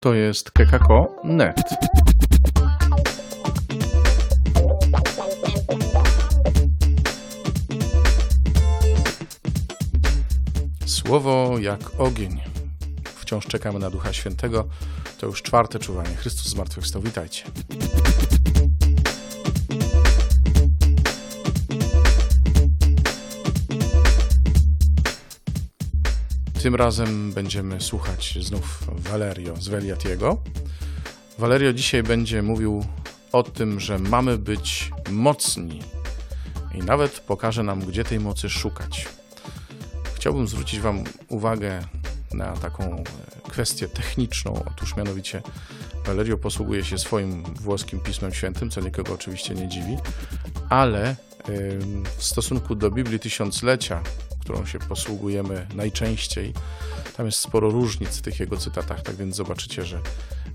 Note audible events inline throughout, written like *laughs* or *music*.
To jest kekako.net. Słowo jak ogień. Wciąż czekamy na Ducha Świętego. To już czwarte czuwanie. Chrystus zmartwychwstał. Witajcie. Tym razem będziemy słuchać znów Valerio z Veliatiego. Valerio dzisiaj będzie mówił o tym, że mamy być mocni i nawet pokaże nam, gdzie tej mocy szukać. Chciałbym zwrócić Wam uwagę na taką e, kwestię techniczną. Otóż mianowicie Valerio posługuje się swoim włoskim Pismem Świętym, co nikogo oczywiście nie dziwi, ale w stosunku do Biblii Tysiąclecia, którą się posługujemy najczęściej, tam jest sporo różnic w tych jego cytatach, tak więc zobaczycie, że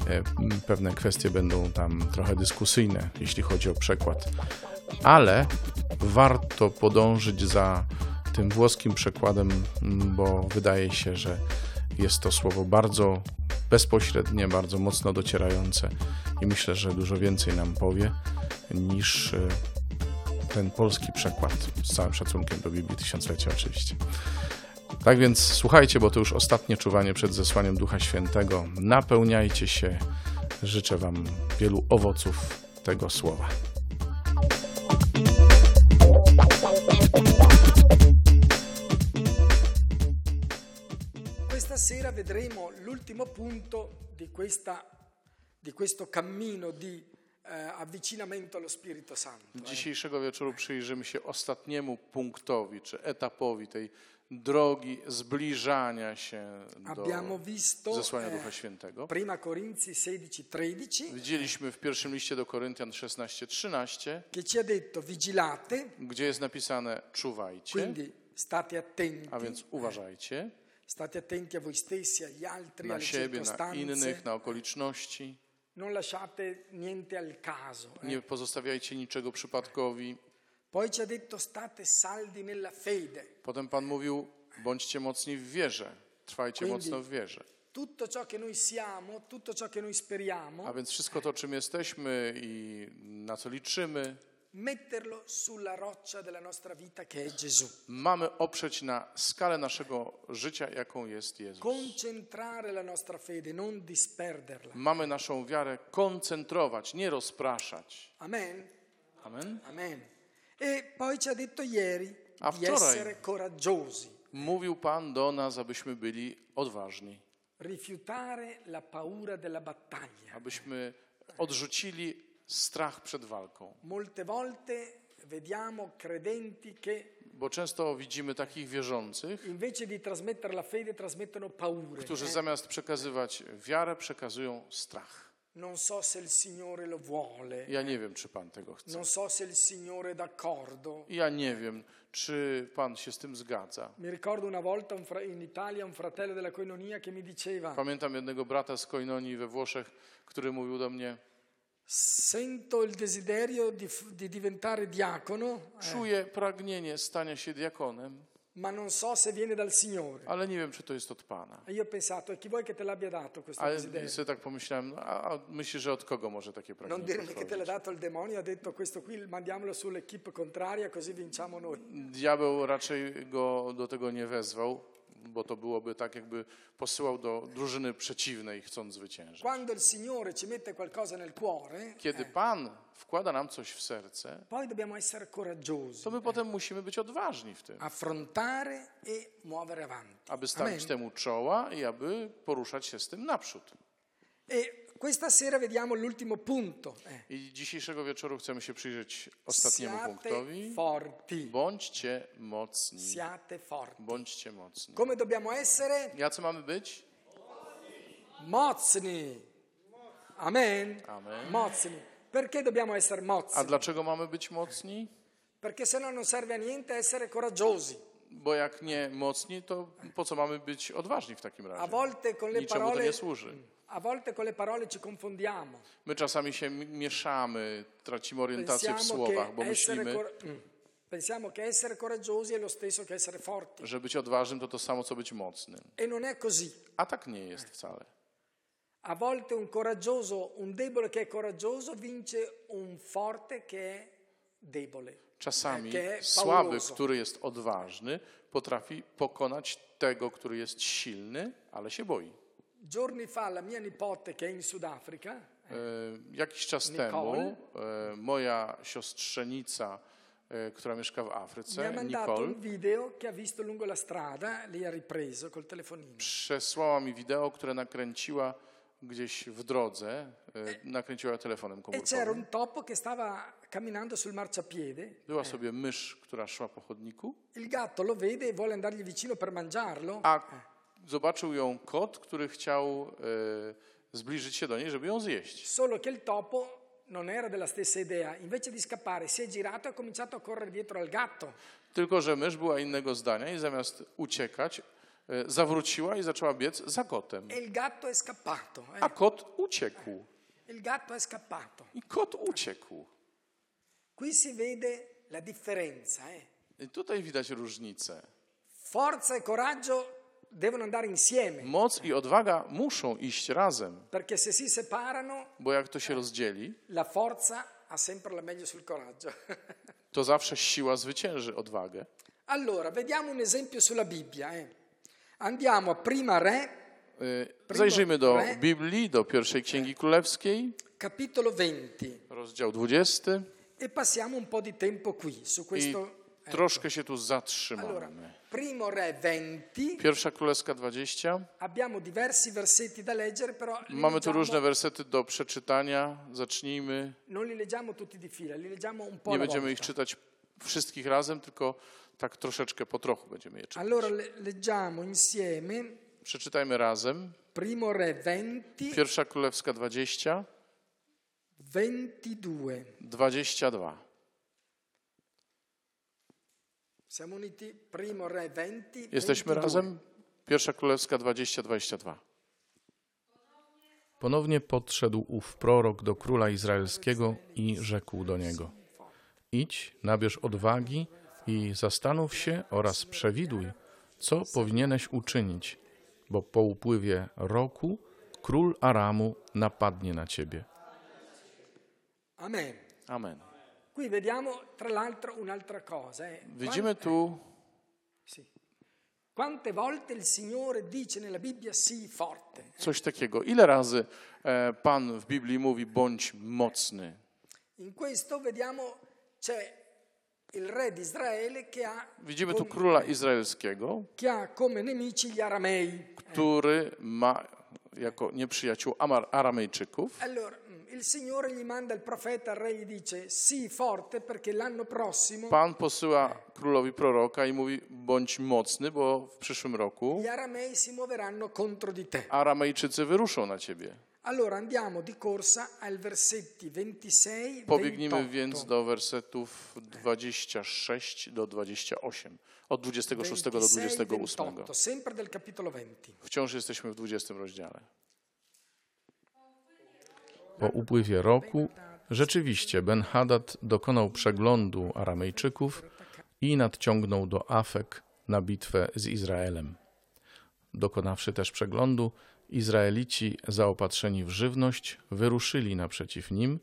e, pewne kwestie będą tam trochę dyskusyjne, jeśli chodzi o przekład. Ale warto podążyć za tym włoskim przekładem, bo wydaje się, że jest to słowo bardzo bezpośrednie, bardzo mocno docierające i myślę, że dużo więcej nam powie niż e, ten polski przekład, z całym szacunkiem do Biblii Tysiąclecia oczywiście. Tak więc słuchajcie, bo to już ostatnie czuwanie przed zesłaniem Ducha Świętego. Napełniajcie się. Życzę Wam wielu owoców tego słowa. Questa sera vedremo l'ultimo punto di, questa, di questo cammino di avvicinamento allo Spirito Santo. eh. Dzisiejszego wieczoru przyjrzymy się ostatniemu punktowi, czy etapowi tej drogi zbliżania się do visto zesłania eh, Ducha Świętego. prima Corinzi 16-13 Widzieliśmy w pierwszym liście do Koryntian 16:13, che ci ha detto vigilate, gdzie jest napisane czuwajcie, quindi state attenti, a więc uważajcie state attenti a voi stessi, agli altri, na siebie, na innych, na okoliczności. Non lasciate niente al caso. eh. Nie pozostawiajcie niczego przypadkowi. Poi ci ha detto state saldi nella fede. Potem Pan mówił, bądźcie mocni w wierze, trwajcie mocno w wierze. Tutto ciò che noi siamo, tutto ciò che noi speriamo, A więc wszystko to, czym jesteśmy i na co liczymy, metterlo sulla roccia della nostra vita che è Gesù. mamy oprzeć na skalę naszego życia, jaką jest Jezus. Concentrare la nostra fede, non disperderla. Mamy naszą wiarę koncentrować, nie rozpraszać. Amen? Amen. Amen. E poi ci ha detto ieri A di essere coraggiosi, Mówił Pan do nas, abyśmy byli odważni, rifiutare la paura della battaglia. abyśmy odrzucili strach przed walką. Molte volte vediamo credenti che Bo często widzimy takich wierzących, invece di trasmettere la fede trasmettono paure. którzy eh. zamiast przekazywać wiarę, przekazują strach. Non so se il Signore lo vuole, Ja nie wiem, czy Pan tego chce. non so se il Signore è d'accordo. Ja nie wiem, czy Pan się z tym zgadza. Mi ricordo una volta un fra- in Italia un fratello della Coinonia che mi diceva Pamiętam jednego brata z Koinonii we Włoszech, który mówił do mnie: sento il desiderio di, di diventare diacono, eh, Czuję pragnienie stania się diakonem, ma non so se viene dal Signore. ale nie wiem, czy to jest od Pana. E io ho pensato, chi vuoi che te l'abbia dato questo Ale desiderio? sobie tak pomyślałem, no, a, a myślisz, że od kogo może takie Non pragnienie dirmi che te l'ha dato il demonio, ha detto questo qui mandiamolo sull'equipe contraria così vinciamo noi. Diabeł raczej go do tego nie wezwał, bo to byłoby tak, jakby posyłał do drużyny przeciwnej, chcąc zwyciężyć. Kiedy Pan wkłada nam coś w serce, to my potem musimy być odważni w tym, affrontare e muovere avanti. aby stawić temu czoła i aby poruszać się z tym naprzód. E questa sera vediamo l'ultimo punto. eh. I dzisiejszego wieczoru chcemy się przyjrzeć ostatniemu Siate punktowi. forti. Bądźcie mocni. Siate forti. Bądźcie mocni. Come dobbiamo essere? Jacy mamy być? Mocni. Amen. Amen. Mocni. Perché dobbiamo essere A mozzi? dlaczego mamy być mocni? Perché se no non serve a niente essere coraggiosi. Bo jak nie mocni, to po co mamy być odważni w takim A razie? volte con le Niczemu to parole nie służy. a volte con le parole ci confondiamo. My czasami się mieszamy, tracimy orientację w Pensiamo słowach, bo myślimy, cor- mm. Pensiamo che essere coraggiosi è lo stesso che essere forti. że być odważnym to to samo, co być mocnym. E non è così. A tak nie jest wcale. A volte un coraggioso, un debole che è coraggioso vince un forte che è. Czasami słaby, który jest odważny, potrafi pokonać tego, który jest silny, ale się boi. Giorni fa la mia nipote che è in Sudafrica E, Jakiś czas temu e, moja siostrzenica, e, która mieszka w Afryce, Nicole, video strada, ripreso przesłała mi wideo, które nakręciła gdzieś w drodze, e, nakręciła telefonem E c'era komórkowym. un topo che stava camminando sul marciapiede. Była sobie mysz, która szła po chodniku, Il gatto lo vede e vuole andargli vicino per mangiarlo. a zobaczył ją kot, który chciał e, zbliżyć się do niej, żeby ją zjeść. Solo che il topo non era della stessa idea. Invece di scappare, si è girato e ha cominciato a correre dietro al gatto. Tylko, że mysz była innego zdania i zamiast uciekać, e, zawróciła i zaczęła biec za kotem. E il gatto è scappato. eh. A kot uciekł. Il gatto è scappato. I kot uciekł. Qui si vede la differenza. eh. I tutaj widać różnicę. Forza e coraggio devono andare insieme, Moc i odwaga muszą iść razem, perché se si separano, bo jak to się rozdzieli, la forza ha sempre la meglio sul coraggio. *laughs* to zawsze siła zwycięży odwagę. allora, vediamo un esempio sulla Bibbia. eh. Andiamo a Prima Re, Y, Zajrzyjmy do Biblii, do pierwszej Księgi Królewskiej, capitolo 20, rozdział 20 e passiamo un po' di tempo qui su i questo. troszkę się tu Allora, zatrzymamy. Primo Re 20, Pierwsza Królewska 20. abbiamo diversi versetti da leggere, però Mamy tu różne wersety do przeczytania. Zacznijmy. non li leggiamo tutti di fila, li leggiamo un po' Nie będziemy ich czytać wszystkich razem, tylko tak troszeczkę po trochu będziemy je czytać. Allora le- leggiamo insieme Przeczytajmy razem. Primo Re 20, Pierwsza Królewska 20, 22. 22. Siamo uniti, Primo Re 20, Jesteśmy 22. razem? Pierwsza Królewska 20, 22. Ponownie podszedł ów prorok do króla izraelskiego i rzekł do niego: Idź, nabierz odwagi i zastanów się oraz przewiduj, co powinieneś uczynić, bo po upływie roku król Aramu napadnie na ciebie. Amen. Amen. Qui vediamo tra l'altro un'altra cosa. eh. Widzimy tu, Sì. Quante volte il Signore dice nella Bibbia sii forte? coś takiego. Ile razy e, Pan w Biblii mówi: bądź mocny? In questo vediamo c'è il re di Israele che ha, Widzimy tu króla izraelskiego, che ha come nemici gli aramei. który ma jako nieprzyjaciół Aramejczyków. Allora, il Signore gli manda il profeta, il re gli dice sii forte perché l'anno prossimo Pan posyła królowi proroka i mówi: bądź mocny, bo w przyszłym roku gli aramei si muoveranno contro di te. Aramejczycy wyruszą na ciebie. Allora andiamo di corsa al versetti 26 Pobiegnijmy 28. więc do wersetów 26 do 28. Od 26 do 28. 28, sempre del capitolo 20. Wciąż jesteśmy w 20 rozdziale. Po upływie roku rzeczywiście Ben-Hadad dokonał przeglądu Aramejczyków i nadciągnął do Afek na bitwę z Izraelem. Dokonawszy też przeglądu, Izraelici zaopatrzeni w żywność wyruszyli naprzeciw nim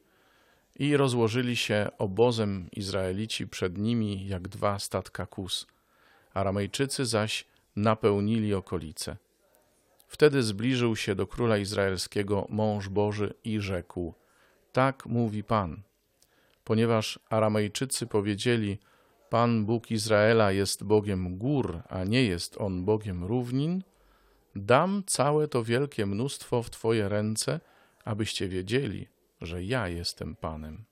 i rozłożyli się obozem Izraelici przed nimi jak dwa statka kus. Aramejczycy zaś napełnili okolice. Wtedy zbliżył się do króla izraelskiego mąż Boży i rzekł: Tak mówi Pan. Ponieważ Aramejczycy powiedzieli: Pan Bóg Izraela jest Bogiem gór, a nie jest on Bogiem równin, dam całe to wielkie mnóstwo w Twoje ręce, abyście wiedzieli, że ja jestem Panem.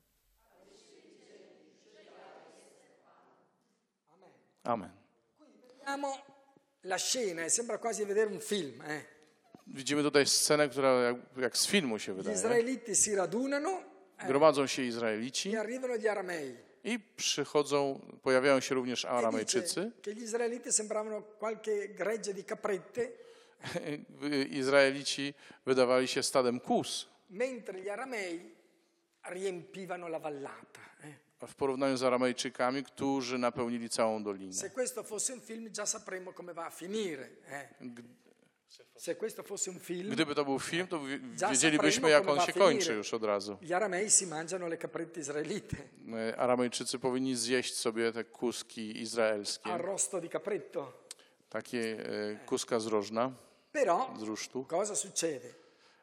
Amen. Vediamo la scena, e sembra quasi vedere un film. eh. Widzimy tutaj scenę, która jak, jak z filmu się Gli wydaje. israeliti si radunano Gromadzą się Izraelici e arrivano gli aramei. i przychodzą, pojawiają się również E Aramejczycy. dice che gli israeliti sembravano qualche gregge di caprette, *laughs* Izraelici wydawali się stadem kus, mentre gli aramei riempivano la vallata. eh. W porównaniu z Aramejczykami, którzy napełnili całą dolinę. Se questo fosse un film già sapremmo come va a finire. eh. Se questo fosse un film, Gdyby to był film, to wiedzielibyśmy, jak on się kończy już od razu. gli aramei si mangiano le caprette israelite, E, Aramejczycy powinni zjeść sobie te kuski izraelskie, arrosto di capretto. takie e, kuska z rożna, Però z rusztu. cosa succede?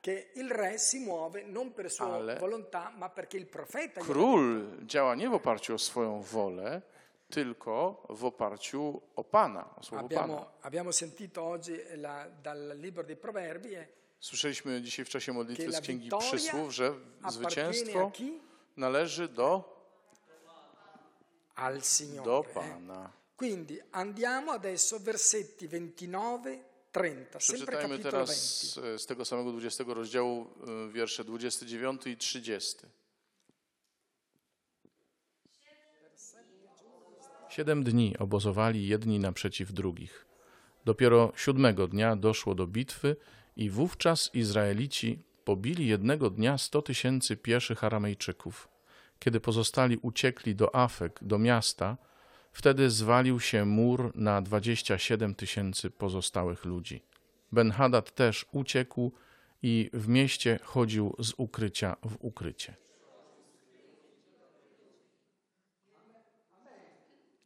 Che il re si muove non per sua Ale- volontà, ma perché il profeta Król działa nie w oparciu o swoją wolę, tylko w oparciu o Pana, o słowo Pana. Abbiamo, abbiamo sentito oggi la- dal libro dei Proverbi eh, Słyszeliśmy dzisiaj w czasie modlitwy z Księgi Przysłów, że zwycięstwo należy do, Al Signore. do eh. Pana. Quindi andiamo adesso versetti 29, 30, sempre Przeczytajmy teraz 20. z, z tego samego 20 rozdziału y, wiersze 29 i 30. Siedem dni obozowali jedni naprzeciw drugich. Dopiero siódmego dnia doszło do bitwy i wówczas Izraelici pobili jednego dnia sto tysięcy pieszych Aramejczyków. Kiedy pozostali uciekli do Afek, do miasta, wtedy zwalił się mur na dwadzieścia siedem tysięcy pozostałych ludzi. Ben-Hadad też uciekł i w mieście chodził z ukrycia w ukrycie.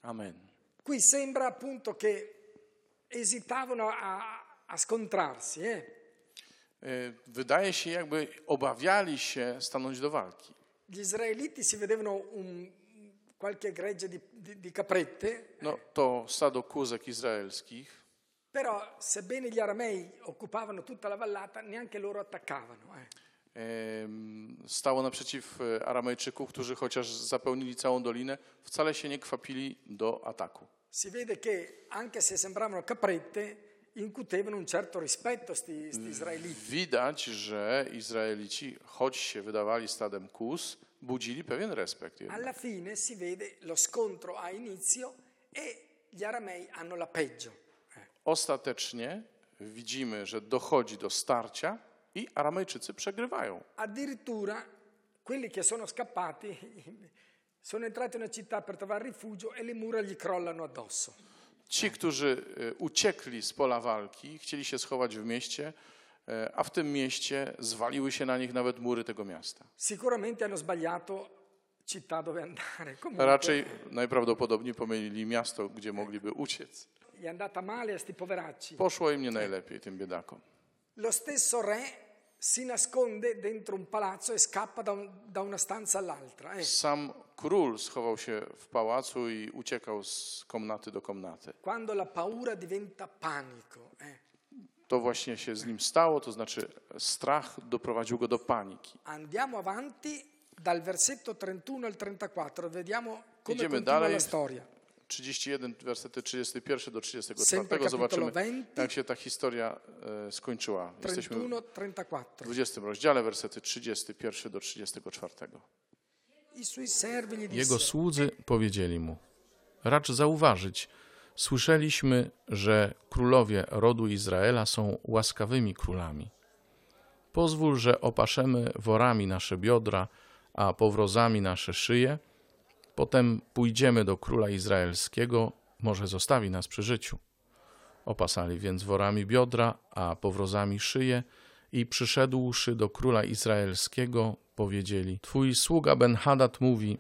Amen. Qui sembra appunto che esitavano a, a scontrarsi, eh? Y, Wydaje się, jakby obawiali się stanąć do walki. Gli israeliti si vedevano un, qualche gregge di, di- di caprette, No, to stado kuzek izraelskich, però sebbene gli aramei occupavano tutta la vallata, neanche loro attaccavano. eh. em, stało naprzeciw Aramejczyków, którzy chociaż zapełnili całą dolinę, wcale się nie kwapili do ataku. Si vede che anche se sembravano caprette, incutevano un certo rispetto sti, sti israeliti. Widać, że Izraelici, choć się wydawali stadem kus, budzili pewien respekt. jednak. Alla fine si vede lo scontro ha inizio e gli aramei hanno la peggio. eh. Ostatecznie widzimy, że dochodzi do starcia i Aramejczycy przegrywają. Addirittura quelli che sono scappati *laughs* sono entrati in una città per trovare rifugio e le mura gli crollano addosso. Ci, którzy e, uciekli z pola walki, chcieli się schować w mieście, a w tym mieście zwaliły się na nich nawet mury tego miasta. Sicuramente hanno sbagliato città dove andare. *laughs* Comunque Raczej najprawdopodobniej pomylili miasto, gdzie mogliby uciec. gli è andata male a sti poveracci. Poszło im nie najlepiej, tym biedakom. Lo stesso re si nasconde dentro un palazzo e scappa da, un- da una stanza all'altra. eh. Sam król schował się w pałacu i uciekał z komnaty do komnaty. Quando la paura diventa panico. eh. To właśnie się z nim stało, to znaczy strach doprowadził go do paniki. Andiamo avanti dal versetto 31 al 34, vediamo come Idziemy dalej. la storia. 31, wersety 31 do 34. Sempre capitolo Zobaczymy, 20. jak się ta historia e, skończyła. Jesteśmy 31, 34. w 20 rozdziale, wersety 31 do 34. I suoi servi gli Jego słudzy powiedzieli mu: Racz zauważyć, słyszeliśmy, że królowie rodu Izraela są łaskawymi królami. Pozwól, że opaszemy worami nasze biodra, a powrozami nasze szyje. Potem pójdziemy do króla izraelskiego, może zostawi nas przy życiu. Opasali więc worami biodra, a powrozami szyje i przyszedłszy do króla izraelskiego, powiedzieli: Twój sługa Ben-Hadad mówi: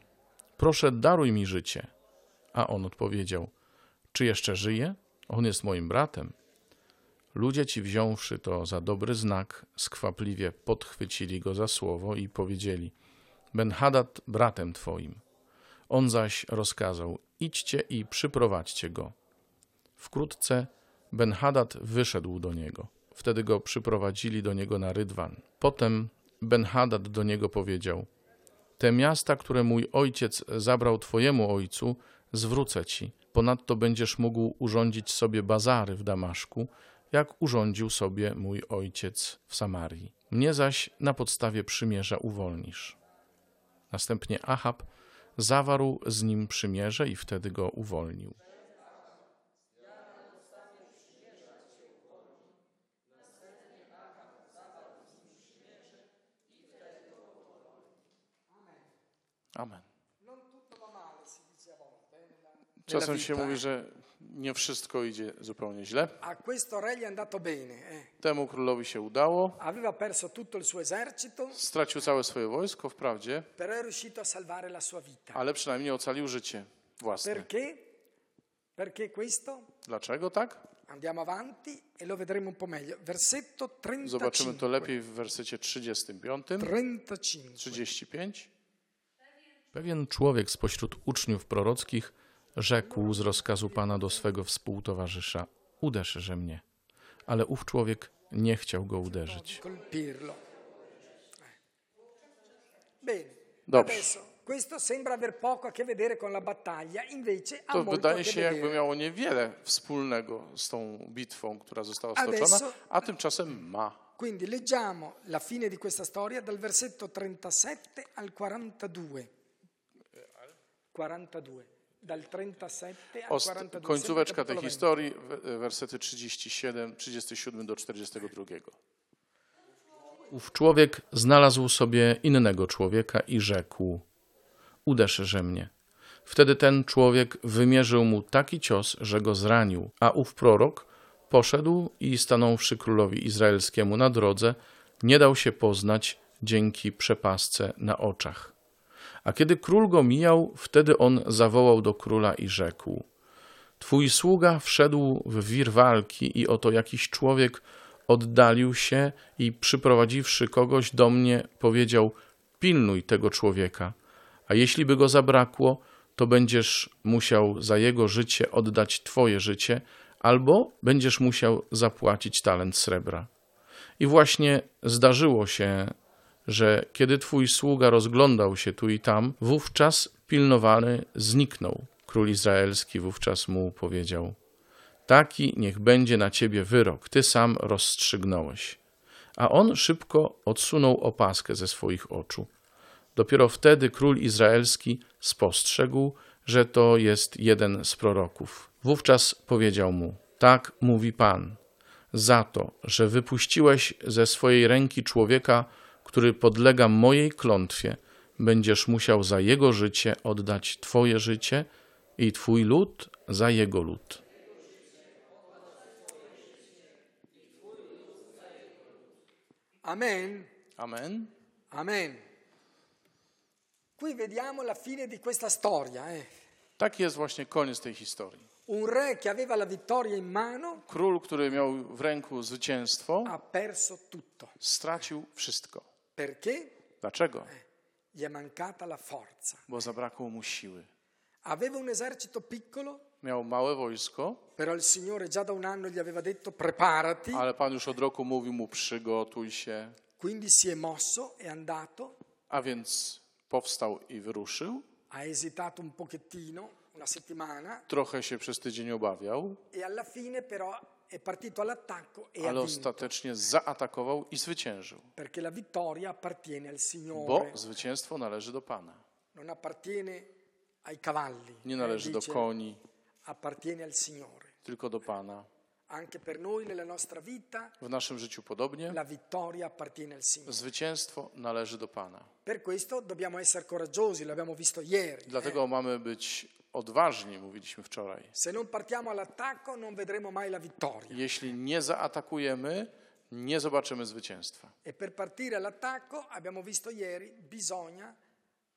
Proszę, daruj mi życie. A on odpowiedział: Czy jeszcze żyje? On jest moim bratem. Ludzie ci wziąwszy to za dobry znak, skwapliwie podchwycili go za słowo i powiedzieli: Ben-Hadad bratem twoim. On zaś rozkazał: Idźcie i przyprowadźcie go. Wkrótce Ben-Hadad wyszedł do niego. Wtedy go przyprowadzili do niego na rydwan. Potem Ben-Hadad do niego powiedział: Te miasta, które mój ojciec zabrał twojemu ojcu, zwrócę ci. Ponadto będziesz mógł urządzić sobie bazary w Damaszku, jak urządził sobie mój ojciec w Samarii. Mnie zaś na podstawie przymierza uwolnisz. Następnie Ahab zawarł z nim przymierze i wtedy go uwolnił. Amen. non tutto va male, si dice a volte. eh, nella- nella Czasem się mówi, że Nie wszystko idzie zupełnie źle. A questo re gli è andato bene. eh. Temu królowi się udało. Aveva perso tutto il suo esercito, Stracił całe swoje wojsko, wprawdzie, però è riuscito a salvare la sua vita. ale przynajmniej ocalił życie własne. Perché? Perché questo? Dlaczego tak? Andiamo avanti e lo vedremo un po' meglio. Versetto 35. Zobaczymy to lepiej w wersecie 35, 35. 35. Pewien człowiek spośród uczniów prorockich rzekł z rozkazu Pana do swego współtowarzysza: Uderzże mnie. Ale ów człowiek nie chciał go uderzyć. Dobrze. adesso questo sembra aver poco a che vedere con la battaglia, invece ha To wydaje się, jakby miało niewiele wspólnego z tą bitwą, która została stoczona, a tymczasem ma. Quindi leggiamo la fine di questa storia dal versetto 37 al 42. 42. Dal 37 al Ost- 42. końcóweczka tej historii, we- wersety 37, 37 do 42. Ów człowiek znalazł sobie innego człowieka i rzekł: Uderzże mnie. Wtedy ten człowiek wymierzył mu taki cios, że go zranił, a ów prorok poszedł i stanąwszy królowi izraelskiemu na drodze, nie dał się poznać dzięki przepasce na oczach. A kiedy król go mijał, wtedy on zawołał do króla i rzekł: Twój sługa wszedł w wir walki i oto jakiś człowiek oddalił się i przyprowadziwszy kogoś do mnie, powiedział: Pilnuj tego człowieka, a jeśli by go zabrakło, to będziesz musiał za jego życie oddać twoje życie, albo będziesz musiał zapłacić talent srebra. I właśnie zdarzyło się, że kiedy twój sługa rozglądał się tu i tam, wówczas pilnowany zniknął. Król izraelski wówczas mu powiedział: Taki niech będzie na ciebie wyrok, ty sam rozstrzygnąłeś. A on szybko odsunął opaskę ze swoich oczu. Dopiero wtedy król izraelski spostrzegł, że to jest jeden z proroków. Wówczas powiedział mu: Tak mówi Pan, za to, że wypuściłeś ze swojej ręki człowieka, który podlega mojej klątwie, będziesz musiał za jego życie oddać Twoje życie i Twój lud za jego lud. Amen. Amen. Amen. Qui vediamo la fine di questa storia. eh. Tak jest właśnie koniec tej historii. Un re che aveva la vittoria in mano Król, który miał w ręku zwycięstwo, ha perso tutto. stracił wszystko. Perché? Dlaczego? Gli è mancata la forza. Bo zabrakło mu siły. Aveva un esercito piccolo, Miał małe wojsko, però il Signore già da un anno gli aveva detto preparati, ale Pan już od roku mówił mu przygotuj się, quindi si è mosso, è andato, a więc powstał i wyruszył. ha esitato un pochettino, una settimana, Trochę się przez tydzień obawiał, e alla fine però è partito all'attacco e ha ale ostatecznie zaatakował i zwyciężył. perché la vittoria appartiene al Bo zwycięstwo należy do Pana. non appartiene ai cavalli, Nie eh, należy do koni, appartiene al Signore. tylko do Pana. Anche per noi nella nostra vita W naszym życiu podobnie. la vittoria appartiene al Signore. Zwycięstwo należy do Pana. Per questo dobbiamo essere coraggiosi, l'abbiamo visto ieri. eh. Dlatego mamy być odważni, mówiliśmy wczoraj. Jeśli nie zaatakujemy, nie zobaczymy zwycięstwa. E per partire all'attacco, abbiamo visto ieri, bisogna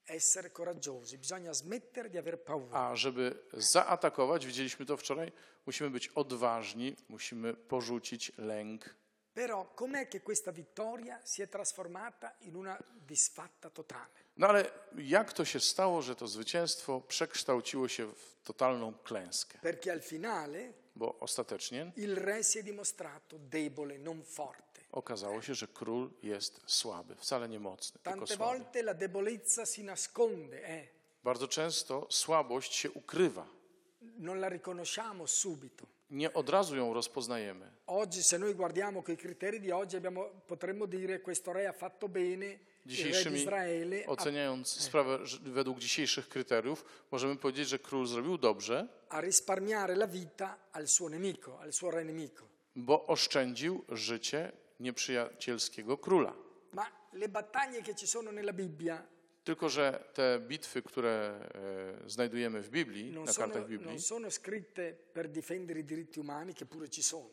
essere coraggiosi, bisogna smettere di aver paura. A żeby zaatakować, widzieliśmy to wczoraj, musimy być odważni, musimy porzucić lęk. Però com'è che questa vittoria si è trasformata in una disfatta totale? No ale jak to się stało, że to zwycięstwo przekształciło się w totalną klęskę? Perché al finale Bo ostatecznie il re si è dimostrato debole, non forte. okazało się, że król jest słaby, wcale nie mocny, tylko Tante słaby. volte la debolezza si nasconde, eh? Bardzo często słabość się ukrywa. non la riconosciamo subito. Nie od razu ją rozpoznajemy. Oggi, se noi guardiamo quei criteri di oggi, abbiamo- potremmo dire questo re ha fatto bene, Dzisiejszymi, oceniając sprawę że według dzisiejszych kryteriów, możemy powiedzieć, że król zrobił dobrze, a risparmiare la vita al suo nemico, al suo re nemico. bo oszczędził życie nieprzyjacielskiego króla. Ma le battaglie che ci sono nella Bibbia Tylko, że te bitwy, które e, znajdujemy w Biblii, non na sono, kartach Biblii, non sono scritte per difendere i diritti umani, che pure ci sono.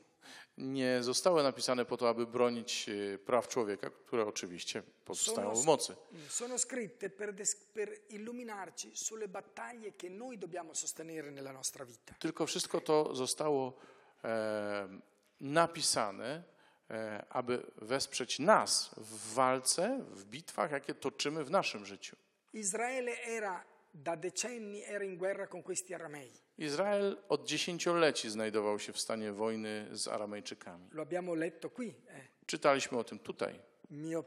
nie zostały napisane po to, aby bronić e, praw człowieka, które oczywiście pozostają w mocy. Sono scritte per, des- per illuminarci sulle battaglie che noi dobbiamo sostenere nella nostra vita. Tylko wszystko to zostało e, napisane, aby wesprzeć nas w walce, w bitwach, jakie toczymy w naszym życiu. Era da decenni era in guerra con questi aramei. Izrael od dziesięcioleci znajdował się w stanie wojny z Aramejczykami. Lo abbiamo letto qui. eh. Czytaliśmy o tym tutaj. Mio-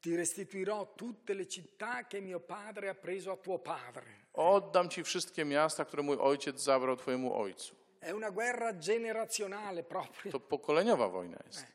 ti restituirò tutte le città che mio padre ha preso a tuo padre. Oddam ci wszystkie miasta, które mój ojciec zabrał twojemu ojcu. È una guerra generazionale proprio. To pokoleniowa wojna jest.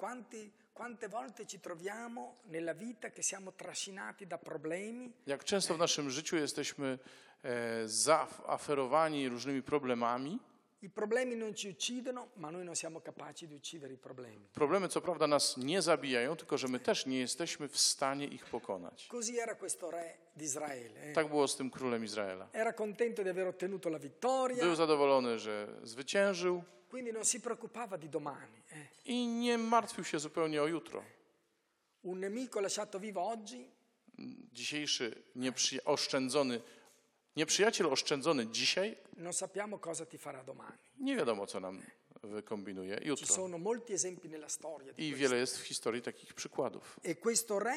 Quanti- quante volte ci troviamo nella vita che siamo trascinati da problemi, Jak często w naszym życiu jesteśmy e, zaaferowani różnymi problemami. i problemi non ci uccidono, ma noi non siamo capaci di uccidere i problemi. Problemy co prawda nas nie zabijają, tylko że my też nie jesteśmy w stanie ich pokonać. Così era questo re di Israele. eh. Tak było z tym królem Izraela. Era contento di aver ottenuto la vittoria, Był zadowolony, że zwyciężył quindi non si preoccupava di domani. eh. i nie martwił się zupełnie o jutro. Un nemico lasciato vivo oggi Dzisiejszy nieprzyja- oszczędzony, nieprzyjaciel oszczędzony dzisiaj, non sappiamo cosa ti farà domani. nie wiadomo co nam wykombinuje Ci jutro. sono molti esempi nella storia I wiele jest w historii takich przykładów. E questo re,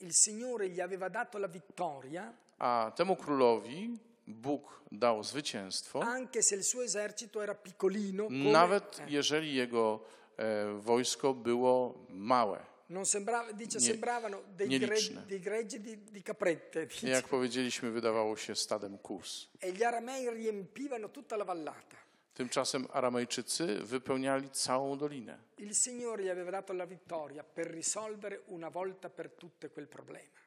il Signore gli aveva dato la vittoria, A temu królowi Bóg dał zwycięstwo, nawet jeżeli jego e, wojsko było małe. non sembrava, dice, Nie- sembravano dei, nieliczne. gre- dei greggi di, di caprette. dice. Jak powiedzieliśmy, wydawało się stadem kus. E gli aramei riempivano tutta la vallata. Tymczasem Aramejczycy wypełniali całą dolinę. Il Signore gli aveva dato la vittoria per risolvere una volta per tutte quel problema.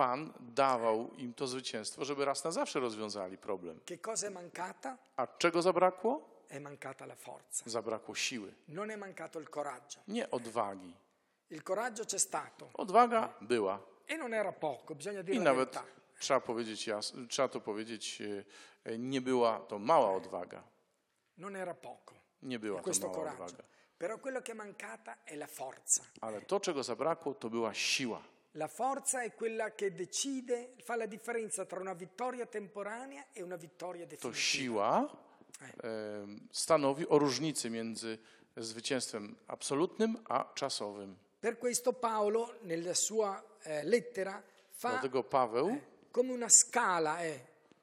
Pan dawał im to zwycięstwo, żeby raz na zawsze rozwiązali problem. Che cosa è mancata? A czego zabrakło? È mancata la forza, Zabrakło siły, non è mancato il coraggio. nie odwagi. Il coraggio c'è stato Odwaga była. e non era poco, bisogna dire I la nawet verità. trzeba powiedzieć jasno, trzeba to powiedzieć, e, nie była to mała odwaga. Non era poco Nie była to questo mała coraggio. odwaga. Però quello che è mancata è la forza. Ale to, czego zabrakło, to była siła. La forza è quella che decide, fa la differenza tra una vittoria temporanea e una vittoria To definitiva. siła e, stanowi o różnicy między zwycięstwem absolutnym a czasowym. Per questo Paolo nella sua eh, lettera fa Dlatego Paweł come una scala, è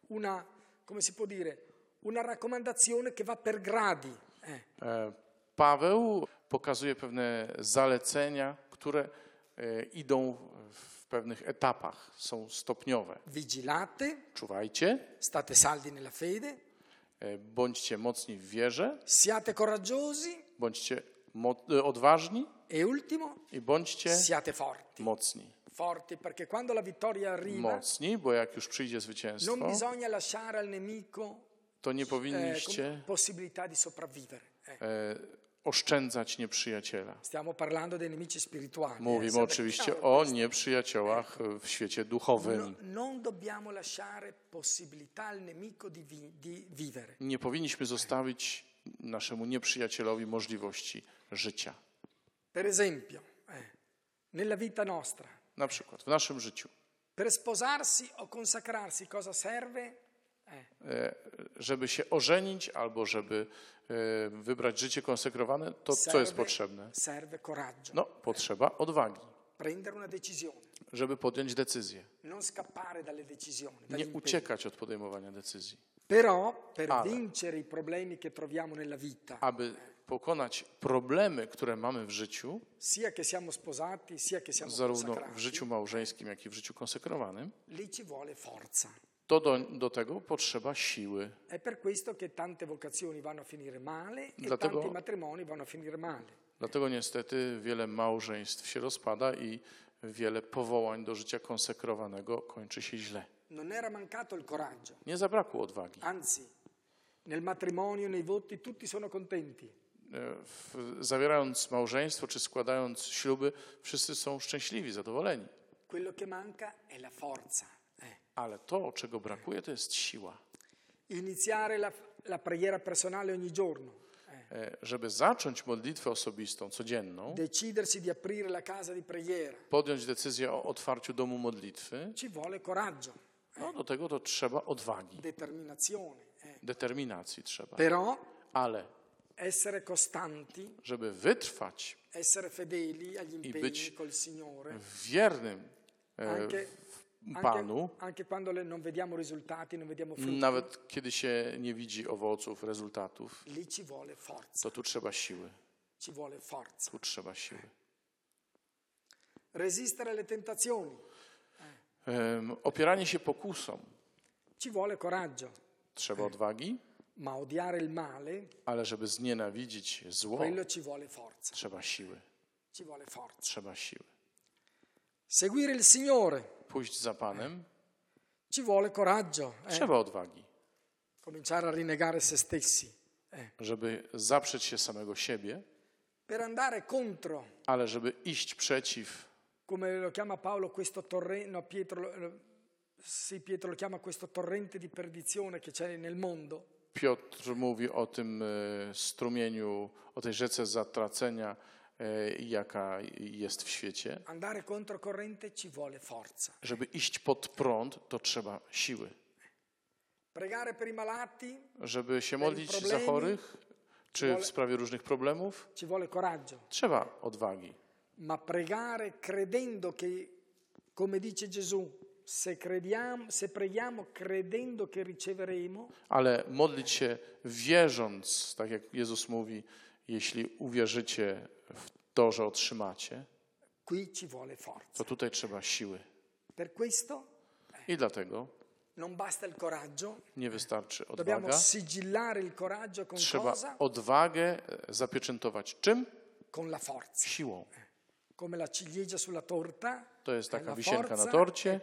una, come si può dire, una raccomandazione che va per gradi. eh. E, Paweł pokazuje pewne zalecenia, które idą w pewnych etapach, są stopniowe. Vigilate, Czuwajcie, state saldi nella fede, e, bądźcie mocni w wierze, siate coraggiosi bądźcie e, odważni e ultimo, i bądźcie siate forti. mocni. Forti perché quando la vittoria arriva Mocni, bo jak już przyjdzie zwycięstwo, non bisogna lasciare al nemico to nie eh, powinniście possibilità di sopravvivere. eh. Oszczędzać nieprzyjaciela. Eh, Mówimy oczywiście o nieprzyjaciołach w świecie duchowym. Nie powinniśmy zostawić naszemu nieprzyjacielowi możliwości życia. Per esempio, eh, nella vita nostra, Na przykład w naszym życiu. per sposarsi o consacrarsi cosa serve? Eh, E, Żeby się ożenić albo żeby wybrać życie konsekrowane, to co jest potrzebne? No, potrzeba odwagi, żeby podjąć decyzję. Nie uciekać od podejmowania decyzji. Però per Ale. vincere i problemi che troviamo nella vita, Aby pokonać problemy, które mamy w życiu, sia che siamo sposati, sia che siamo zarówno w życiu małżeńskim, jak i w życiu konsekrowanym, lì ci vuole forza. To do, do tego potrzeba siły. È per questo che tante vocazioni vanno a finire male e Dlatego- tanti matrimoni vanno a finire male. Dlatego niestety wiele małżeństw się rozpada i wiele powołań do życia konsekrowanego kończy się źle. Non era mancato il coraggio, Nie zabrakło odwagi. anzi, nel matrimonio, nei voti, tutti sono contenti. E, W, zawierając małżeństwo czy składając śluby, wszyscy są szczęśliwi, zadowoleni. quello che manca è la forza. Eh. Ale to, czego brakuje, to jest siła. Iniziare la, la preghiera personale ogni giorno, eh. E, Żeby zacząć modlitwę osobistą, codzienną, decidersi di aprire la casa di preghiera, podjąć decyzję o otwarciu domu modlitwy, ci vuole coraggio, no do tego to trzeba odwagi, determinazione. eh. determinacji trzeba. Però Ale essere costanti, żeby wytrwać essere fedeli agli impegni być col Signore, wiernym e, anche, Panu, nawet kiedy się nie widzi owoców, rezultatów, to tu trzeba siły. Tu trzeba siły. Resistere alle tentazioni, Opieranie się pokusom. ci vuole coraggio, Trzeba odwagi, ale żeby znienawidzić zło, trzeba siły. ci vuole forza. Trzeba siły. Seguire il Signore, Pójść za Panem, ci vuole coraggio, eh. trzeba odwagi, cominciare a rinnegare se stessi, eh. żeby zaprzeć się samego siebie, per andare contro, ale żeby iść przeciw, come lo chiama Paolo, questo torrente, no, Pietro, lo- lo- sì, Pietro lo chiama questo torrente di perdizione che c'è nel mondo. Piotr mówi o tym e, strumieniu, o tej rzece zatracenia, jaka jest w świecie. Andare contro corrente ci vuole forza. Żeby iść pod prąd, to trzeba siły. Pregare per i malati Żeby się modlić za chorych, czy w sprawie różnych problemów, ci vuole coraggio, trzeba odwagi. ma pregare credendo che, come dice Gesù, se, crediamo, se preghiamo credendo che riceveremo, Ale modlić się wierząc, tak jak Jezus mówi, jeśli uwierzycie w to, że otrzymacie, to tutaj trzeba siły. I dlatego nie wystarczy odwaga. Trzeba odwagę e, zapieczętować czym? Siłą. To jest taka wisienka na torcie,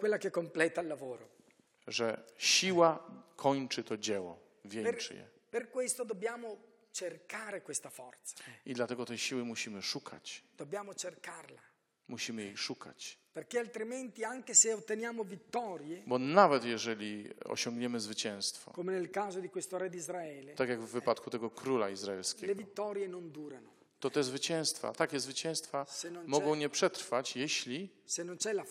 że siła kończy to dzieło, wieńczy je. per questo dobbiamo cercare questa forza, I dlatego tej siły musimy szukać. dobbiamo cercarla, Musimy jej szukać. perché altrimenti anche se otteniamo vittorie, Bo nawet jeżeli osiągniemy zwycięstwo, come nel caso di questo re di Israele, tak jak w wypadku tego króla le izraelskiego, vittorie non durano. to te zwycięstwa, takie zwycięstwa mogą nie przetrwać, jeśli le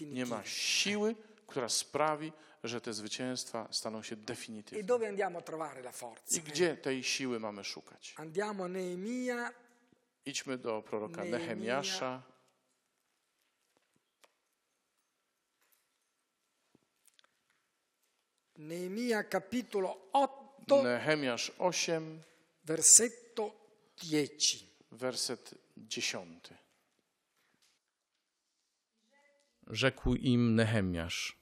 nie ma siły, która sprawi, że te zwycięstwa staną się E definitywne. dove andiamo a trovare la forza? I gdzie tej siły mamy szukać? Andiamo a Neemia, Idźmy do proroka Nehemia. Nehemiasza, Neemia capitolo 8, Nehemiasz 8, versetto 10. werset 10. Rzekł im Nehemiasz: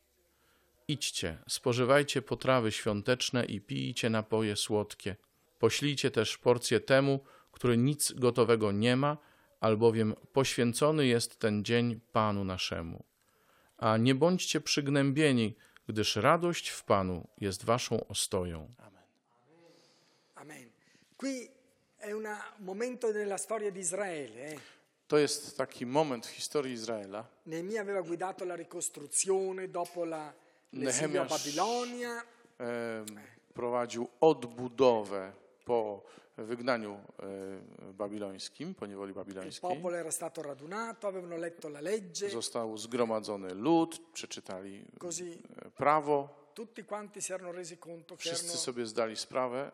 Idźcie, spożywajcie potrawy świąteczne i pijcie napoje słodkie. Poślijcie też porcję temu, który nic gotowego nie ma, albowiem poświęcony jest ten dzień Panu naszemu. A nie bądźcie przygnębieni, gdyż radość w Panu jest waszą ostoją. Amen. Amen. Qui è un momento nella storia di Israele. eh. To jest taki moment w historii Izraela. Neemia aveva guidato la ricostruzione dopo la, Nehemiasz- prowadził odbudowę po wygnaniu babilońskim, po niewoli il babilońskiej. Został zgromadzony lud, przeczytali prawo. Wszyscy sobie zdali sprawę,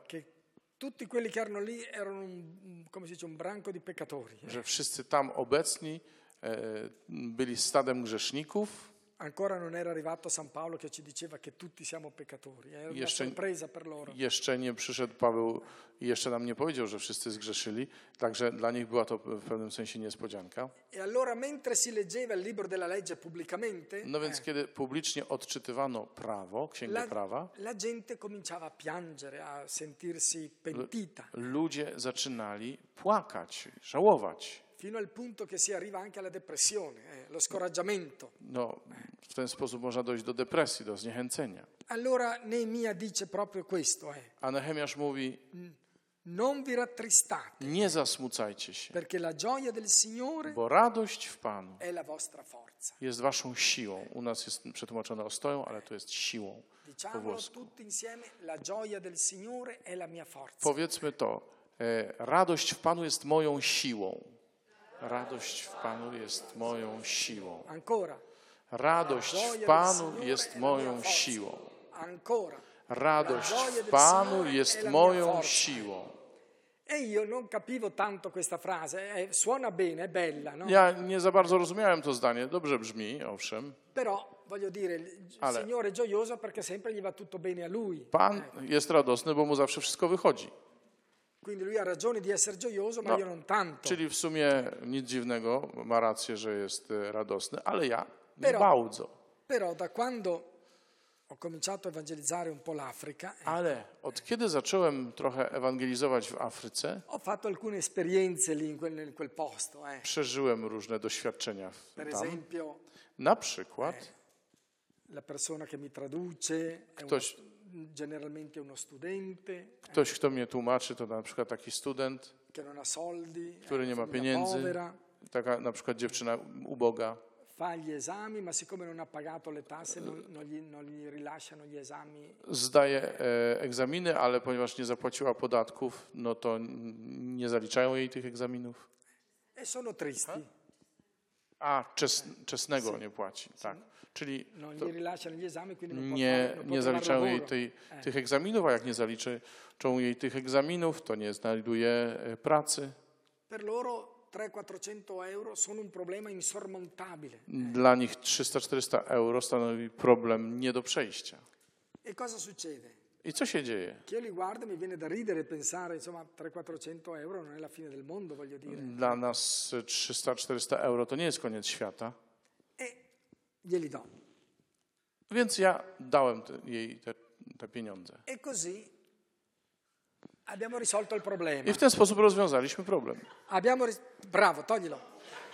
tutti quelli che erano lì erano un, come si dice, un branco di peccatori. eh. że wszyscy tam obecni e, byli stadem grzeszników. Ancora non era arrivato San Paolo che ci diceva che tutti siamo peccatori, era una Jeszcze- sorpresa per loro. Jeszcze nie przyszedł Paweł i jeszcze nam nie powiedział, że wszyscy zgrzeszyli, także dla nich była to w pewnym sensie niespodzianka. E allora mentre si leggeva il libro della legge pubblicamente, No więc kiedy publicznie odczytywano prawo, księgę la, prawa, la gente cominciava a piangere, a sentirsi pentita, ludzie zaczynali płakać, żałować. fino al punto che si arriva anche alla depressione, eh, lo scoraggiamento. No, w ten sposób można dojść do depresji, do zniechęcenia. Allora Neemia dice proprio questo, eh, A Nehemiasz mówi, Non vi rattristate, Nie zasmucajcie się, perché la gioia del Signore bo radość w Panu è la vostra forza. jest waszą siłą. U nas jest przetłumaczone ostoją, ale to jest siłą po włosku. insieme, la gioia del Signore è la mia forza. Powiedzmy to. E, radość w Panu jest moją siłą. Radość w Panu jest moją siłą. Ancora. Radość w Panu jest moją siłą. Radość w Panu jest moją siłą. Io non capivo tanto questa frase, suona bene, è bella? Ja nie za bardzo rozumiałem to zdanie. Dobrze brzmi, owszem. Ale-. Pan jest radosny, bo mu zawsze wszystko wychodzi. Quindi Lui ha ragione di essere gioioso, ma No, io non tanto. Czyli w sumie nic dziwnego, ma rację, że jest e, radosny, ale ja Però- bardzo. Però da quando ho cominciato a evangelizzare un po' l'Africa, eh, Ale od kiedy zacząłem trochę ewangelizować w Afryce, ho fatto alcune esperienze lì in quel, in quel posto. eh. przeżyłem różne doświadczenia Per tam. esempio, Na przykład la persona che mi traduce è uno Ktoś- stu- generalmente uno studente ktoś, kto mnie tłumaczy, to na przykład taki student, che non ha soldi, który una nie ma pieniędzy, povera, taka na przykład dziewczyna uboga. Fa gli esami, ma siccome non ha pagato le tasse non, non gli, non gli rilasciano gli esami. Zdaje e, egzaminy, ale ponieważ nie zapłaciła podatków, no to nie zaliczają jej tych egzaminów. E sono tristi, A, czes, czesnego nie płaci, tak. Czyli non to gli rilasciano gli esami, quindi non nie, può nie zaliczają jej tej, tych egzaminów, a jak nie zaliczą jej tych egzaminów, to nie znajduje e, pracy. Per loro 300-400 euro sono un problema insormontabile. Dla nich 300-400 euro stanowi problem nie do przejścia. E cosa succede? I co się dzieje? Che io li guardo e mi viene da ridere e pensare, insomma, 300-400 euro non è la fine del mondo, voglio dire. Dla nas 300-400 euro to nie jest koniec świata. E glieli do. Więc ja dałem jej te, te pieniądze. E così abbiamo risolto il problema. I w ten sposób rozwiązaliśmy problem. Abbiamo ris- Bravo, toglilo.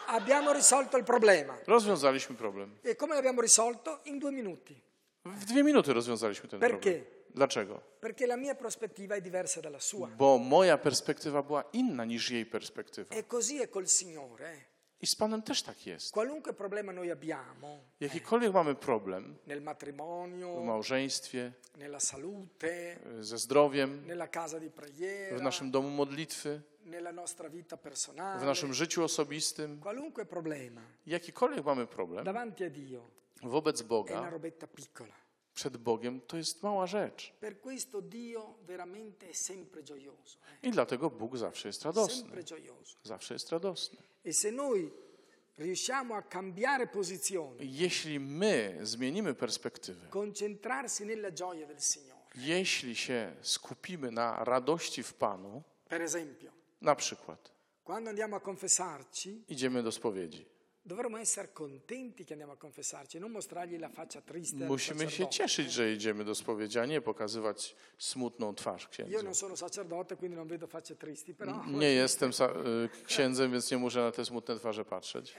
Abbiamo risolto il problema. Rozwiązaliśmy problem. E come l'abbiamo risolto? In due minuti. W dwie minuty rozwiązaliśmy ten Perché? problem. Dlaczego? Perché la mia prospettiva è diversa dalla sua. Bo moja perspektywa była inna niż jej perspektywa. E così è col Signore. I z Panem też tak jest. Qualunque problema noi abbiamo Jakikolwiek mamy problem nel w matrimonio, małżeństwie, nella salute, ze zdrowiem, nella casa di preghiera, w naszym domu modlitwy, nella nostra vita w personale, naszym życiu osobistym, qualunque problema jakikolwiek mamy problem, davanti a Dio wobec è una Boga, robetta piccola. Przed Bogiem, to jest mała rzecz. Eh? I dlatego Bóg zawsze jest radosny. Zawsze jest radosny. E Jeśli my zmienimy perspektywę, jeśli się skupimy na radości w Panu, na przykład idziemy do spowiedzi, dovremmo essere contenti che andiamo a confessarci, non mostrargli la faccia triste. musimy się cieszyć, że idziemy do spowiedzi, a nie pokazywać smutną twarz Io księdzu. non sono sacerdote, quindi non vedo facce tristi, però Nie jestem y, księdzem, więc nie muszę na te smutne twarze patrzeć.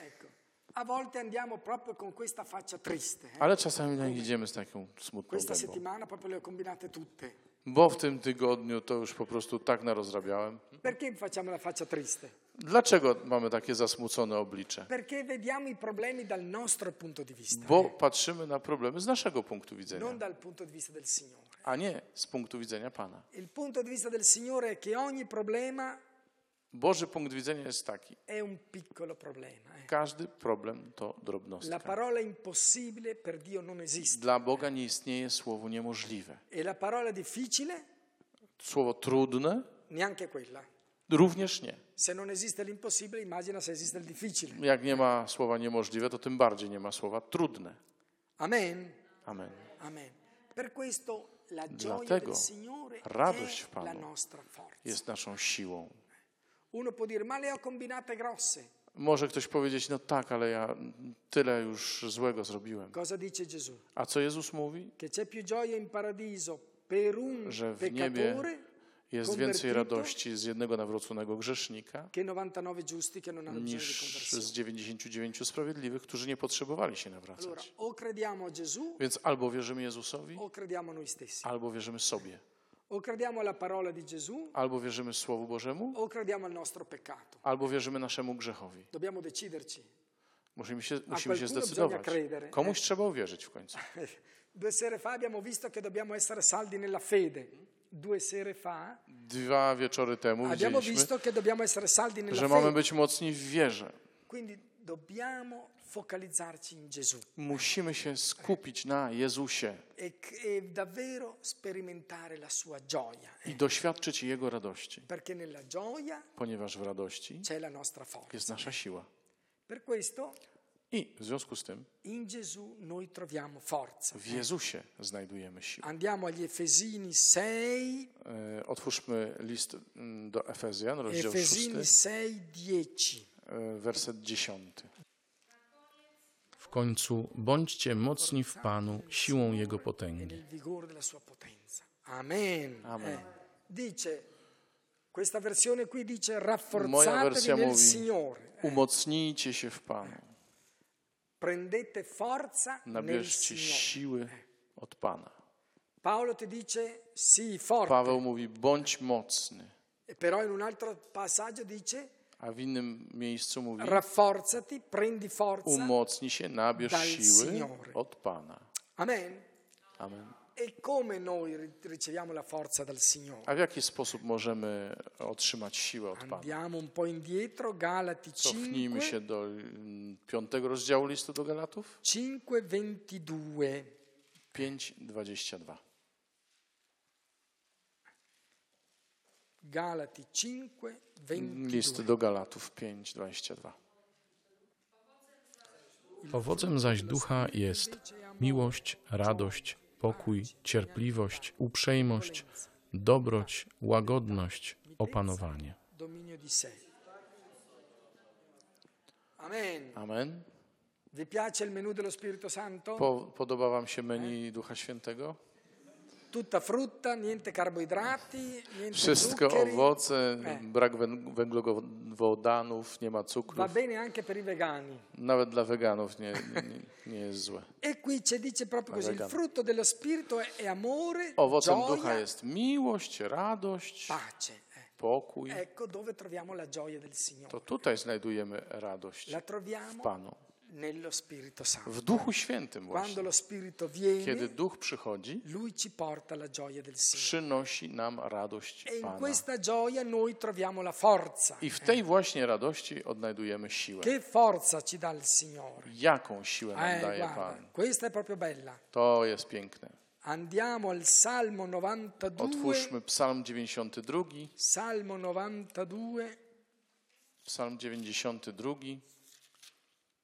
a volte andiamo proprio con questa faccia triste. eh. Ale czasami idziemy z taką smutną Questa settimana proprio le ho combinate tutte. Bo w tym tygodniu to już po prostu tak narozrabiałem. Perché facciamo la faccia triste? Dlaczego mamy takie zasmucone oblicze? Bo patrzymy na problemy z naszego punktu widzenia, non dal punto di vista del Signore. a nie z punktu widzenia Pana. Boży punkt widzenia jest taki. eh. Każdy problem to La drobnostka. parola impossibile per Dio non esiste. Dla Boga nie istnieje słowo niemożliwe. E Słowo trudne neanche quella. również nie. Se non esiste l'impossibile, immagina se esiste il difficile. Jak nie ma słowa niemożliwe, to tym bardziej nie ma słowa trudne. Amen. Amen. Amen. Per questo la gioia Dlatego del Signore radość w la Panu nostra forza. Jest naszą siłą. Uno può dire, ma le ho combinate grosse. Może ktoś powiedzieć, no tak, ale ja tyle już złego zrobiłem. Cosa dice Gesù? A co Jezus mówi? Che c'è più gioia in paradiso per un Że w niebie peccatore Jest więcej radości z jednego nawróconego grzesznika che 99 giusti che non hanno bisogno di niż z 99 sprawiedliwych, którzy nie potrzebowali się nawracać. Więc albo wierzymy Jezusowi, albo wierzymy sobie. Albo wierzymy Słowu Bożemu, albo wierzymy naszemu grzechowi. Musimy się, musimy się zdecydować. credere. Komuś trzeba uwierzyć w końcu. *laughs* Due sere fa abbiamo visto che dobbiamo essere saldi nella fede. Due sere fa Dwa wieczory temu widzieliśmy, visto che dobbiamo essere saldi nella że mamy być mocni w wierze. Musimy się skupić na Jezusie e, e i doświadczyć Jego radości, ponieważ w radości jest nasza siła. I w związku z tym in Gesù noi troviamo forza. w Jezusie znajdujemy siłę. Andiamo agli Efesini 6, E, Otwórzmy list mm, do Efezjan, rozdział Efesini 6, 6, 10. e, werset 10. W końcu bądźcie mocni w Panu siłą Jego potęgi. Amen. Amen. Eh, dice, questa versione qui dice Moja rafforzatevi wersja nel mówi, Signore, umocnijcie się w Panu, prendete forza nabierzcie siły od Pana. Paolo ti dice sii forte, Paweł mówi, bądź mocny, e però in un altro passaggio dice a w innym miejscu mówi, rafforzati, prendi forza. umocnij się, nabierz siły Signore. od Pana. Amen. Amen. E come noi ri- riceviamo la forza dal Signore? A w jaki sposób możemy otrzymać siłę od Pana? Andiamo un po' indietro, Galati Cofnijmy 5, się do mm, piątego rozdziału listu do Galatów, 5:22. 5:22. Galati 5, 22. List do Galatów 5:22. Owocem zaś ducha jest miłość, radość, pokój, cierpliwość, uprzejmość, dobroć, łagodność, opanowanie. Amen. Podoba wam się menu Ducha Świętego? Tutta frutta, niente carboidrati, niente Wszystko zuccheri. owoce, Eh. brak węg- węglowodanów, nie ma Va cukru. bene anche per i vegani. Nawet dla weganów nie, nie, nie jest złe. E qui c'è, dice proprio così, il frutto dello Spirito è, amore, Owocem gioia, ducha jest miłość, radość, pace. Eh, pokój. Ecco dove troviamo la gioia del Signore. To tutaj znajdujemy radość La w troviamo Panu. Nello Spirito Santo. W Duchu Świętym właśnie. Kiedy Duch przychodzi, Lui ci porta la gioia del Signore. przynosi nam radość E in Pana. questa gioia noi troviamo la forza. I w tej właśnie radości odnajdujemy siłę. Che forza ci dà il Signore? Jaką siłę nam Eh, daje guarda, Pan? questa è proprio bella. To jest piękne. Andiamo al Salmo 92. Otwórzmy Psalm 92. Salmo 92. Psalm 92.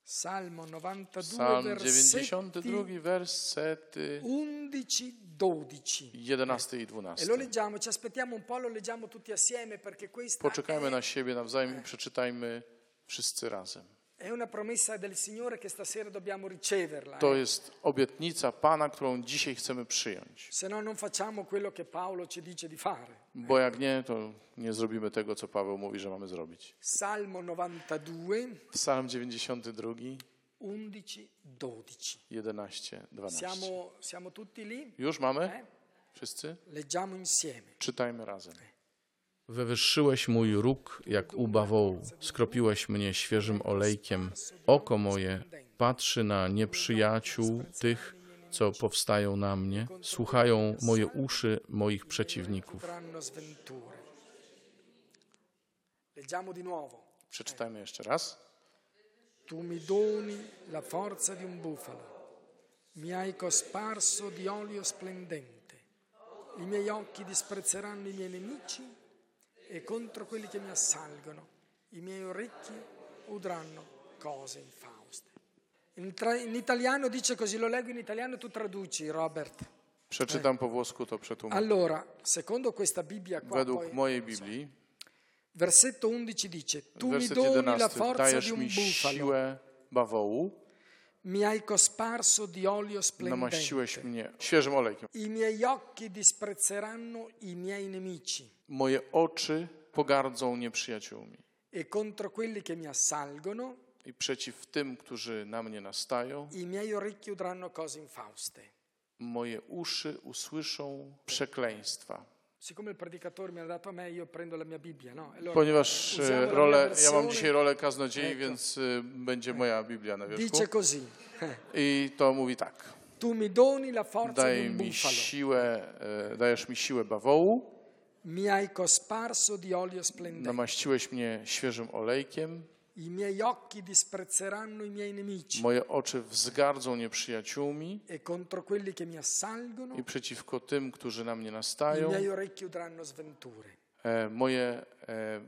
Salmo 92, Psalm versetti 92, wersety 11, 12. 11 i E 12. lo leggiamo, ci aspettiamo un po', lo leggiamo tutti assieme perché questa Poczekajmy è, na siebie nawzajem i przeczytajmy wszyscy razem. È una promessa del Signore che stasera dobbiamo riceverla. To eh. jest obietnica Pana, którą dzisiaj chcemy przyjąć. Se no non facciamo quello che Paolo ci dice di fare. Bo jak nie, to nie zrobimy tego, co Paweł mówi, że mamy zrobić. Salmo 92, Psalm 92, 11, 12. 11, 12. Siamo, siamo tutti lì? Już mamy? Wszyscy? Leggiamo insieme. Czytajmy razem. Wywyższyłeś mój róg jak u bawołu, skropiłeś mnie świeżym olejkiem. Oko moje patrzy na nieprzyjaciół tych, co powstają na mnie, słuchają moje uszy moich przeciwników. Przeczytajmy jeszcze raz. Tu mi doni la forza di un bufalo, mi hai cosparso di olio splendente, i miei occhi disprezzeranno i miei nemici e contro quelli che mi assalgono, i miei orecchi udranno cose infauste. In, tra- in italiano dice così, lo leggo in italiano, tu traduci Robert. Przeczytam po włosku, to przetłumaczę. Allora, secondo questa Bibbia qua, Według poi, mojej Biblii, versetto 11 dice, tu mi doni la 11, forza di un bufalo, siłę bawołu, mi hai cosparso di olio splendente. namaściłeś mnie świeżym olejkiem. I miei occhi disprezzeranno i miei nemici Moje oczy pogardzą nieprzyjaciółmi e contro quelli che mi assalgono i przeciw tym, którzy na mnie nastają, i miei orecchi udranno cose infauste. moje uszy usłyszą przekleństwa. Ponieważ rolę, ja mam dzisiaj rolę kaznodziei, więc e, będzie moja Biblia na wierzchu. I to mówi tak. Daj mi siłę, dajesz mi siłę bawołu, mi hai cosparso di olio splendente, namaściłeś mnie świeżym olejkiem, i miei occhi disprezzeranno i miei nemici moje oczy wzgardzą nieprzyjaciółmi e contro quelli che mi assalgono i przeciwko tym, którzy na mnie i nastają, miei orecchi udranno sventure. e, moje e,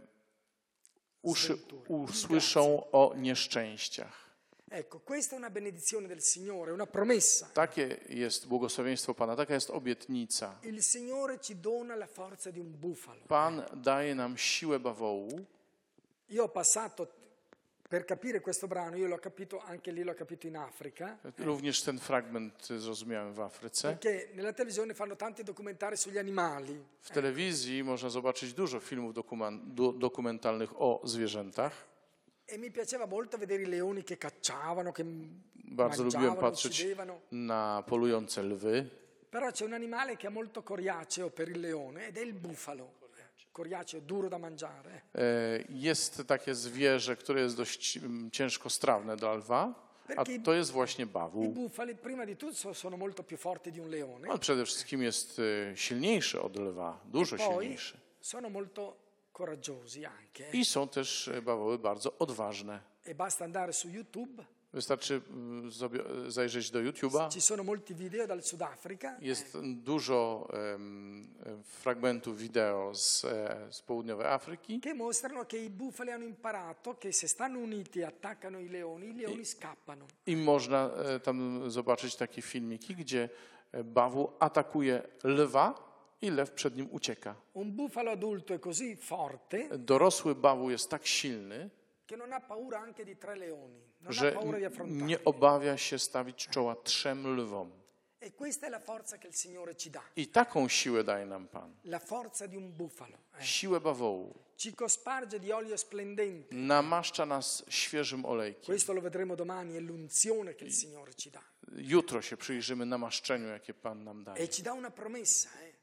uszy Sventure. usłyszą o nieszczęściach. Ecco, questa è una benedizione del Signore, una promessa. Takie jest błogosławieństwo Pana, taka jest obietnica. Il Signore ci dona la forza di un bufalo. Pan daje nam siłę bawołu. Io ho passato, per capire questo brano, io l'ho capito, anche lì l'ho capito in Africa, Również ten fragment zrozumiałem w Afryce. perché nella televisione fanno tanti documentari sugli animali. W telewizji można zobaczyć dużo filmów dokumen- do- dokumentalnych o zwierzętach. E mi piaceva molto vedere i leoni che cacciavano, che Bardzo lubiłem patrzeć uccidevano. na polujące lwy. Però c'è un animale che è molto coriaceo per il leone ed è il bufalo. E, Jest takie zwierzę, które jest dość mm, ciężko strawne dla lwa, a to jest właśnie leone. On przede wszystkim jest e, silniejszy od lwa, dużo silniejszy. I są też e, bawoły bardzo odważne. E basta andare su YouTube, Wystarczy mm, sobie- zajrzeć do YouTube'a. ci sono molti video dal Sudafrica Jest dużo em, fragmentów wideo z, e, z południowej Afryki, che mostrano che i bufali hanno imparato che se stanno uniti e attaccano i leoni, i leoni scappano. i można e, tam zobaczyć takie filmiki, gdzie bawół atakuje lwa i lew przed nim ucieka. Un bufalo adulto è così forte Dorosły bawół jest tak silny, che non ha paura anche di tre leoni, non ha że paura di affrontarli. nie obawia się stawić czoła trzem lwom. E questa è la forza che il Signore ci dà, I taką siłę daje nam Pan. eh. Siłę bawołu. Namaszcza nas świeżym olejkiem. Jutro się przyjrzymy namaszczeniu, jakie Pan nam daje.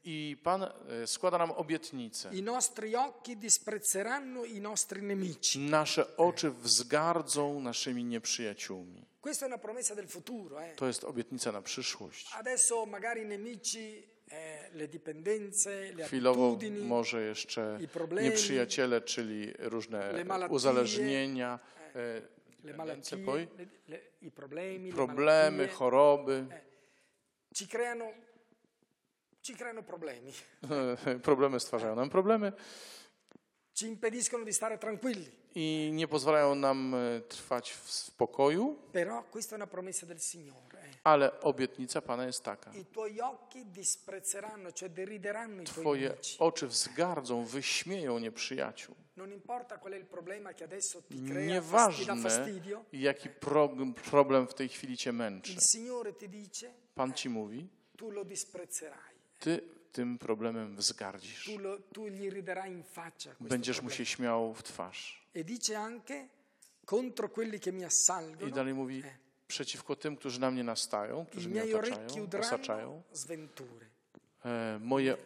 I Pan e, składa nam obietnicę. I nostri occhi disprezzeranno i nostri nemici. Nasze oczy wzgardzą naszymi nieprzyjaciółmi. Questa è una promessa del futuro. eh. To jest obietnica na przyszłość. Adesso magari nemici, eh, le dipendenze, le Chwilowo może jeszcze i problemi, nieprzyjaciele, czyli różne uzależnienia, problemy, choroby. ci creano, ci creano problemi, *laughs* Problemy stwarzają nam problemy ci impediscono di stare tranquilli. i nie pozwalają nam e, trwać w spokoju, Però questa è una promessa del Signore. ale obietnica Pana jest taka. I tuoi occhi disprezzeranno, cioè derideranno i tuoi Twoje nemici. oczy wzgardzą, wyśmieją nieprzyjaciół. Non importa qual è il problema che adesso ti crea, Nieważne, fastidio, jaki problem w tej chwili cię męczy. il Signore ti dice, Pan ci mówi, tu lo disprezzerai, ty tym problemem wzgardzisz. tu, lo- tu gli riderai in faccia Będziesz mu się śmiał w twarz. E dice anche contro quelli che mi I assalgono, dalej mówi, przeciwko tym, którzy na mnie nastają, i którzy mnie otaczają, osaczają, e, moje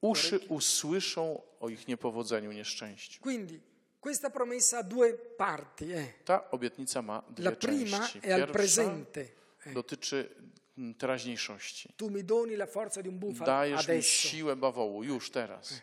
uszy usłyszą o ich niepowodzeniu, nieszczęściu. Quindi questa promessa ha due parti. eh. Ta obietnica ma dwie La prima części. è al Pierwsza presente. dotyczy mm, teraźniejszości. Tu mi doni la forza di un bufalo Dajesz mi adesso siłę bawołu, już teraz.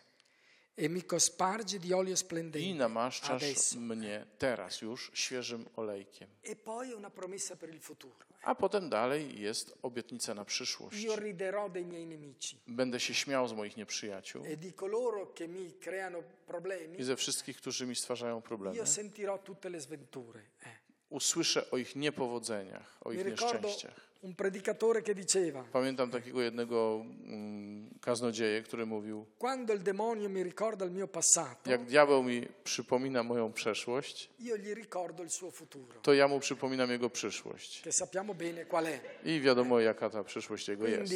e mi cospargi di olio I splendente namaszczasz adesso. mnie teraz już świeżym olejkiem. E poi una promessa per il futuro. A potem dalej jest obietnica na przyszłość. Io riderò dei miei nemici Będę się śmiał z moich nieprzyjaciół e di coloro che mi creano problemi. i ze wszystkich, którzy mi stwarzają problemy. Io sentirò tutte le sventure. eh. Usłyszę o ich niepowodzeniach, o Mi ich nieszczęściach. Un predicatore che diceva, Pamiętam takiego jednego mm, kaznodzieję, który mówił, quando il demonio mi ricorda il mio passato, jak diabeł mi przypomina moją przeszłość, io gli ricordo il suo futuro, to ja mu przypominam jego przyszłość. che sappiamo bene qual è. I wiadomo, jaka ta przyszłość jego jest.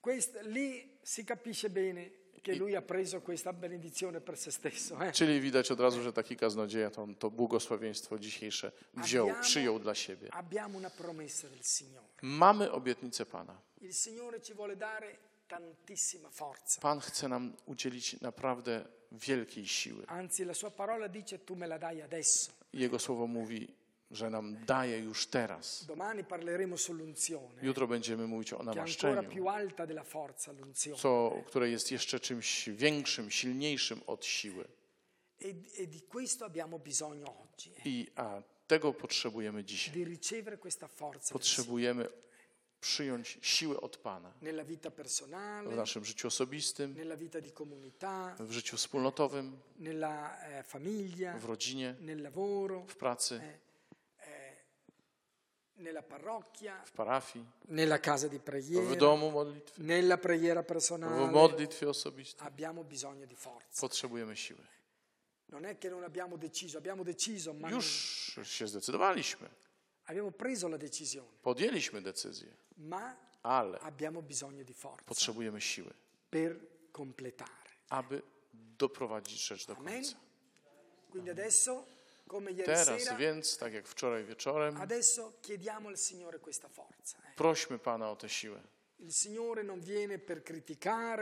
Quindi lì si capisce bene che lui ha preso questa benedizione per se stesso. eh. Czyli widać od razu, że taki kaznodzieja to, to błogosławieństwo dzisiejsze wziął, Abbiamo- przyjął dla siebie. Abbiamo una promessa del Signore. Mamy obietnicę Pana. Il Signore ci vuole dare tantissima forza. Pan chce nam udzielić naprawdę wielkiej siły. Anzi, la sua parola dice tu me la dai adesso. Jego słowo mówi, że nam daje już teraz. Jutro będziemy mówić o namaszczeniu, co, które jest jeszcze czymś większym, silniejszym od siły. E, e eh, I a tego potrzebujemy dzisiaj. Potrzebujemy przyjąć siłę od Pana w naszym życiu osobistym, w życiu wspólnotowym, eh, w rodzinie, w pracy, parrocchia, w parafii, nella casa di w preghiera, domu modlitwy, nella preghiera w personale. modlitwie osobistej. Abbiamo bisogno di forza. Potrzebujemy siły. Non è che non abbiamo deciso, abbiamo deciso, ma non- Już się zdecydowaliśmy, abbiamo preso la decisione, podjęliśmy decyzję, ma ale abbiamo bisogno di forza potrzebujemy siły, per completare. aby doprowadzić rzecz do Amen. końca. Quindi adesso, come ieri Teraz więc, tak jak wczoraj wieczorem, prośmy Pana o tę siłę.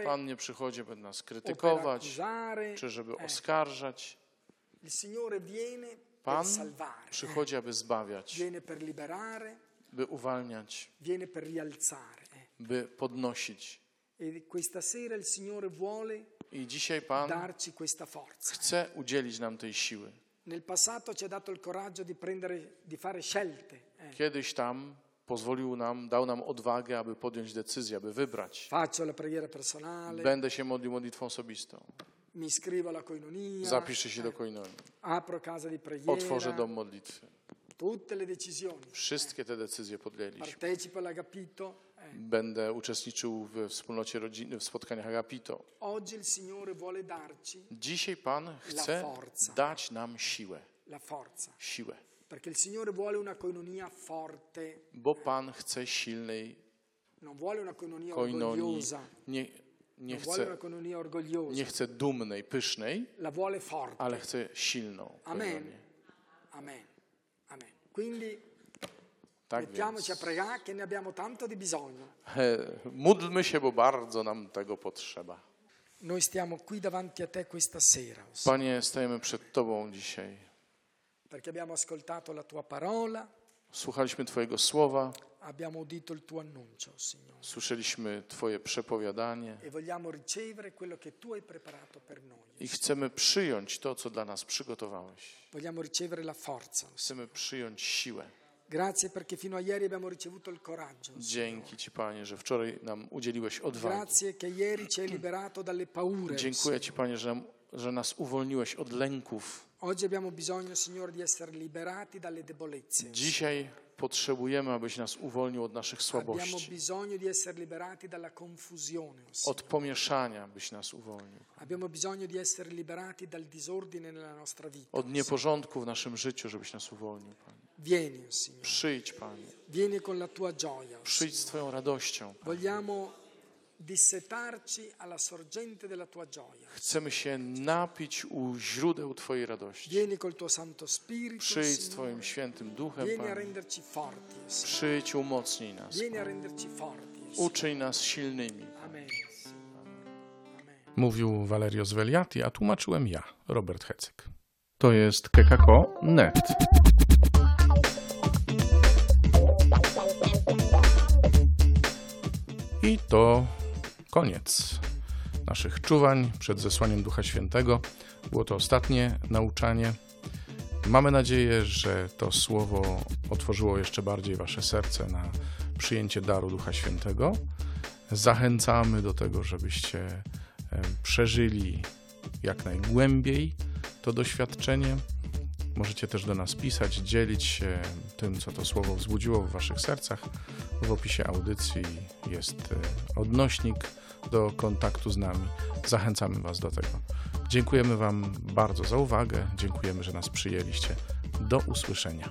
Pan nie przychodzi, by nas krytykować, czy żeby oskarżać. Pan przychodzi, aby zbawiać, by uwalniać, by podnosić. E I dzisiaj Pan chce udzielić nam tej siły. Nel passato ci ha dato il coraggio di, prendere, di fare scelte. Kiedyś tam pozwolił nam, dał nam odwagę, aby podjąć decyzję, aby wybrać. Faccio la preghiera personale, Będę się modlił modlitwą osobistą. mi iscrivo alla koinonia, Zapiszę się do koinonii. apro casa di preghiera, Otworzę dom modlitwy. tutte le decisioni. Wszystkie te decyzje podjęliśmy. Partecipo all'agapito. Będę uczestniczył we wspólnocie rodziny, w spotkaniach Agapito. Dzisiaj Pan chce dać nam siłę. Siłę. Bo Pan chce silnej koinonii. Nie, nie, chce, nie chce dumnej, pysznej, ale chce silną Amen. Amen. Amen. Quindi Tak mettiamoci a więc pregare che ne abbiamo tanto di bisogno. he, módlmy się, bo bardzo nam tego potrzeba. Noi stiamo qui davanti a te questa sera, Panie, stajemy przed Tobą dzisiaj. perché abbiamo ascoltato la tua parola, Słuchaliśmy Twojego słowa, abbiamo udito il tuo annuncio, Signore, słyszeliśmy Twoje przepowiadanie e vogliamo ricevere quello che tu hai preparato per noi. i chcemy przyjąć to, co dla nas przygotowałeś. Vogliamo ricevere la forza. Chcemy przyjąć siłę. Grazie perché fino a ieri abbiamo ricevuto il coraggio. Dzięki Ci, Panie, że wczoraj nam udzieliłeś odwagi. Grazie che ieri ci hai liberato dalle paure. Dziękuję Ci, Panie, że, że nas uwolniłeś od lęków. Oggi abbiamo bisogno, Signore, di essere liberati dalle debolezze. Dzisiaj potrzebujemy, abyś nas uwolnił od naszych Abbiamo słabości, bisogno di essere liberati dalla confusione. oh Signore. od pomieszania, byś nas uwolnił, Abbiamo bisogno di essere liberati dal disordine nella nostra vita. od nieporządku w naszym życiu, żebyś nas uwolnił, Panie. Vieni, Signore. Przyjdź, Panie. Vieni con la tua gioia. Przyjdź z Twoją radością. Panie. Vogliamo dissetarci alla sorgente della tua gioia. Chcemy się napić u źródeł Twojej radości. Vieni col tuo Santo Spirito, Przyjdź z. Twoim świętym duchem, Vieni a Panie. renderci forti. Signore. Przyjdź, umocnij nas. Vieni a renderci forti. Signore. Uczyń nas silnymi. Amen. Mówił Valerio Sveliati, a tłumaczyłem ja, Robert Hecyk. To jest kekako.net. I to koniec naszych czuwań przed zesłaniem Ducha Świętego. Było to ostatnie nauczanie. Mamy nadzieję, że to słowo otworzyło jeszcze bardziej Wasze serce na przyjęcie daru Ducha Świętego. Zachęcamy do tego, żebyście e, przeżyli jak najgłębiej to doświadczenie. Możecie też do nas pisać, dzielić się tym, co to słowo wzbudziło w Waszych sercach. W opisie audycji jest e, odnośnik do kontaktu z nami. Zachęcamy Was do tego. Dziękujemy Wam bardzo za uwagę. Dziękujemy, że nas przyjęliście. Do usłyszenia.